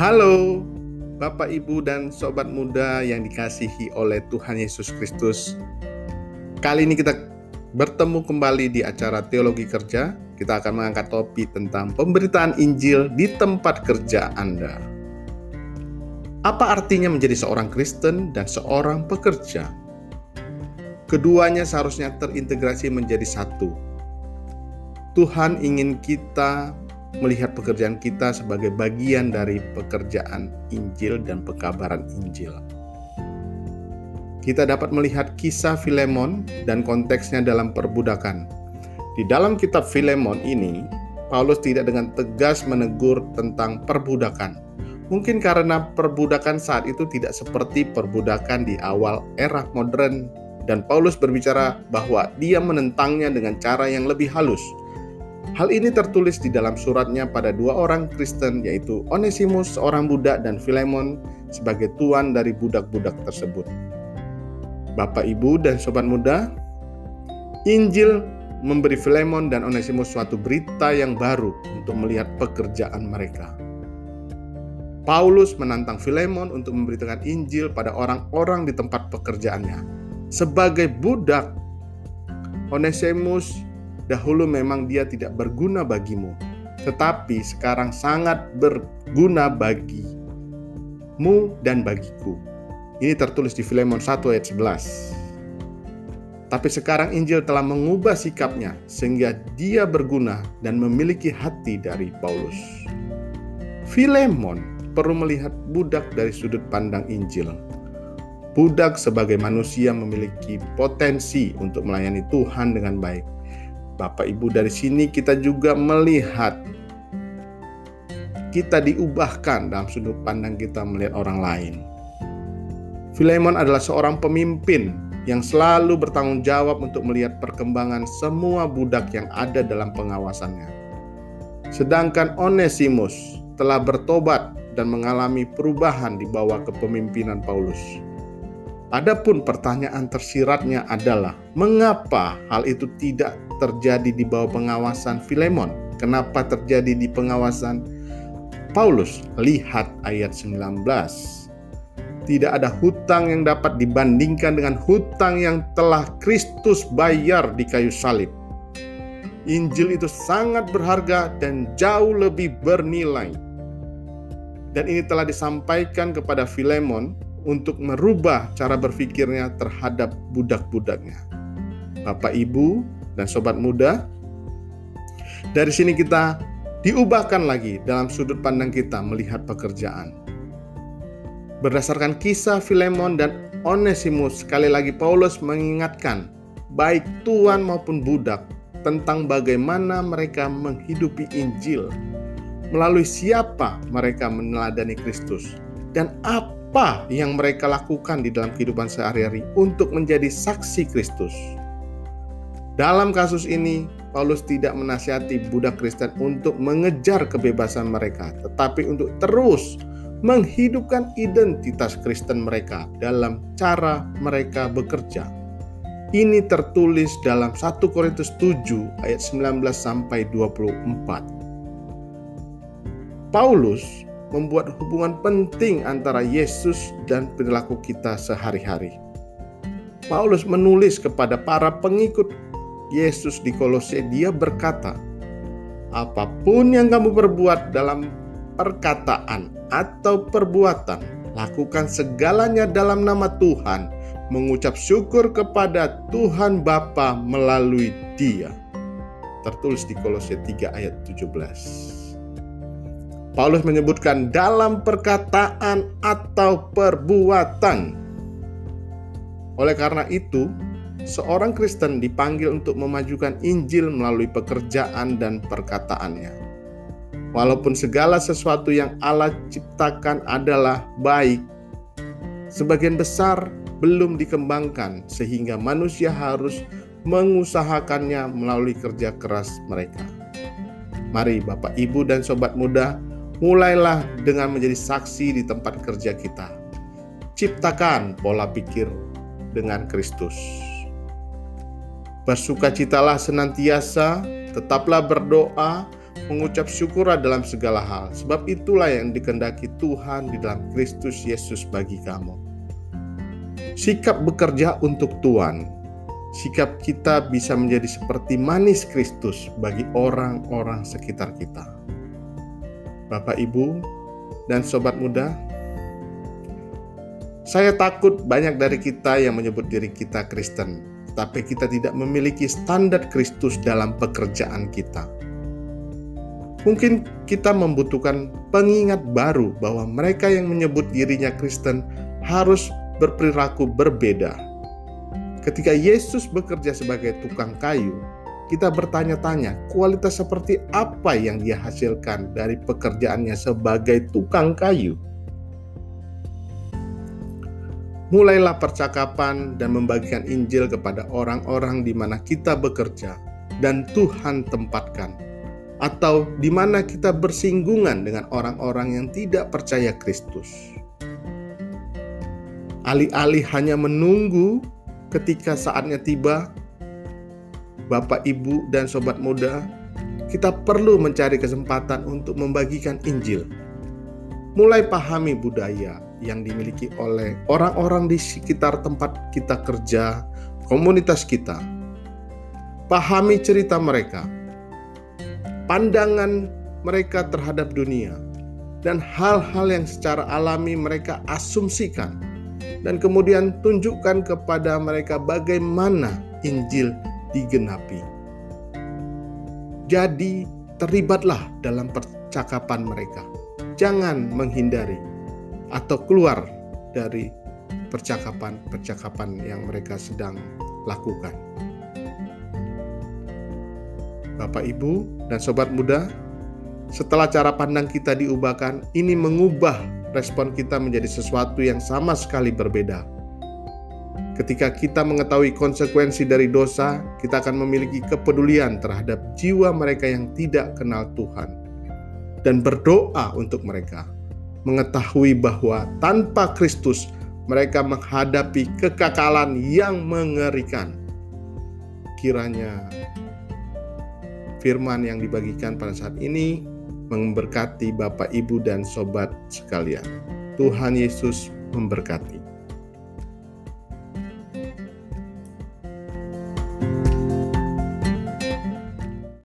Halo, Bapak, Ibu, dan sobat muda yang dikasihi oleh Tuhan Yesus Kristus. Kali ini kita bertemu kembali di acara Teologi Kerja. Kita akan mengangkat topik tentang pemberitaan Injil di tempat kerja Anda. Apa artinya menjadi seorang Kristen dan seorang pekerja? Keduanya seharusnya terintegrasi menjadi satu. Tuhan ingin kita melihat pekerjaan kita sebagai bagian dari pekerjaan Injil dan pekabaran Injil. Kita dapat melihat kisah Filemon dan konteksnya dalam perbudakan. Di dalam kitab Filemon ini, Paulus tidak dengan tegas menegur tentang perbudakan. Mungkin karena perbudakan saat itu tidak seperti perbudakan di awal era modern dan Paulus berbicara bahwa dia menentangnya dengan cara yang lebih halus Hal ini tertulis di dalam suratnya pada dua orang Kristen yaitu Onesimus seorang budak dan Filemon sebagai tuan dari budak-budak tersebut. Bapak, Ibu, dan sobat muda, Injil memberi Filemon dan Onesimus suatu berita yang baru untuk melihat pekerjaan mereka. Paulus menantang Filemon untuk memberitakan Injil pada orang-orang di tempat pekerjaannya. Sebagai budak, Onesimus Dahulu memang dia tidak berguna bagimu, tetapi sekarang sangat berguna bagimu dan bagiku. Ini tertulis di Filemon 1 ayat 11. Tapi sekarang Injil telah mengubah sikapnya sehingga dia berguna dan memiliki hati dari Paulus. Filemon perlu melihat budak dari sudut pandang Injil. Budak sebagai manusia memiliki potensi untuk melayani Tuhan dengan baik Bapak Ibu dari sini kita juga melihat kita diubahkan dalam sudut pandang kita melihat orang lain. Filemon adalah seorang pemimpin yang selalu bertanggung jawab untuk melihat perkembangan semua budak yang ada dalam pengawasannya. Sedangkan Onesimus telah bertobat dan mengalami perubahan di bawah kepemimpinan Paulus. Adapun pertanyaan tersiratnya adalah, mengapa hal itu tidak terjadi di bawah pengawasan Filemon. Kenapa terjadi di pengawasan Paulus? Lihat ayat 19. Tidak ada hutang yang dapat dibandingkan dengan hutang yang telah Kristus bayar di kayu salib. Injil itu sangat berharga dan jauh lebih bernilai. Dan ini telah disampaikan kepada Filemon untuk merubah cara berpikirnya terhadap budak-budaknya. Bapak, Ibu, dan sobat muda, dari sini kita diubahkan lagi dalam sudut pandang kita melihat pekerjaan. Berdasarkan kisah Filemon dan Onesimus, sekali lagi Paulus mengingatkan baik tuan maupun budak tentang bagaimana mereka menghidupi Injil, melalui siapa mereka meneladani Kristus, dan apa yang mereka lakukan di dalam kehidupan sehari-hari untuk menjadi saksi Kristus. Dalam kasus ini, Paulus tidak menasihati budak Kristen untuk mengejar kebebasan mereka, tetapi untuk terus menghidupkan identitas Kristen mereka dalam cara mereka bekerja. Ini tertulis dalam 1 Korintus 7 ayat 19 sampai 24. Paulus membuat hubungan penting antara Yesus dan perilaku kita sehari-hari. Paulus menulis kepada para pengikut Yesus di Kolose dia berkata, apa pun yang kamu perbuat dalam perkataan atau perbuatan, lakukan segalanya dalam nama Tuhan, mengucap syukur kepada Tuhan Bapa melalui Dia. Tertulis di Kolose 3 ayat 17. Paulus menyebutkan dalam perkataan atau perbuatan. Oleh karena itu, seorang Kristen dipanggil untuk memajukan Injil melalui pekerjaan dan perkataannya. Walaupun segala sesuatu yang Allah ciptakan adalah baik, sebagian besar belum dikembangkan sehingga manusia harus mengusahakannya melalui kerja keras mereka. Mari Bapak, Ibu, dan Sobat muda, mulailah dengan menjadi saksi di tempat kerja kita. Ciptakan pola pikir dengan Kristus. Bersukacitalah senantiasa, tetaplah berdoa, mengucap syukurlah dalam segala hal, sebab itulah yang dikendaki Tuhan di dalam Kristus Yesus bagi kamu. Sikap bekerja untuk Tuhan, sikap kita bisa menjadi seperti manis Kristus bagi orang-orang sekitar kita. Bapak, Ibu, dan sobat muda, saya takut banyak dari kita yang menyebut diri kita Kristen, tapi kita tidak memiliki standar Kristus dalam pekerjaan kita. Mungkin kita membutuhkan pengingat baru bahwa mereka yang menyebut dirinya Kristen harus berperilaku berbeda. Ketika Yesus bekerja sebagai tukang kayu, kita bertanya-tanya kualitas seperti apa yang dia hasilkan dari pekerjaannya sebagai tukang kayu. Mulailah percakapan dan membagikan Injil kepada orang-orang di mana kita bekerja dan Tuhan tempatkan, atau di mana kita bersinggungan dengan orang-orang yang tidak percaya Kristus. Alih-alih hanya menunggu ketika saatnya tiba, Bapak, Ibu, dan sobat muda, kita perlu mencari kesempatan untuk membagikan Injil. Mulai pahami budaya, yang dimiliki oleh orang-orang di sekitar tempat kita kerja, komunitas kita. Pahami cerita mereka, pandangan mereka terhadap dunia, dan hal-hal yang secara alami mereka asumsikan, dan kemudian tunjukkan kepada mereka bagaimana Injil digenapi. Jadi, terlibatlah dalam percakapan mereka, jangan menghindari atau keluar dari percakapan-percakapan yang mereka sedang lakukan. Bapak, Ibu, dan sobat muda, setelah cara pandang kita diubahkan, ini mengubah respon kita menjadi sesuatu yang sama sekali berbeda. Ketika kita mengetahui konsekuensi dari dosa, kita akan memiliki kepedulian terhadap jiwa mereka yang tidak kenal Tuhan dan berdoa untuk mereka mengetahui bahwa tanpa Kristus mereka menghadapi kekakalan yang mengerikan. Kiranya firman yang dibagikan pada saat ini memberkati Bapak, Ibu, dan Sobat sekalian. Tuhan Yesus memberkati.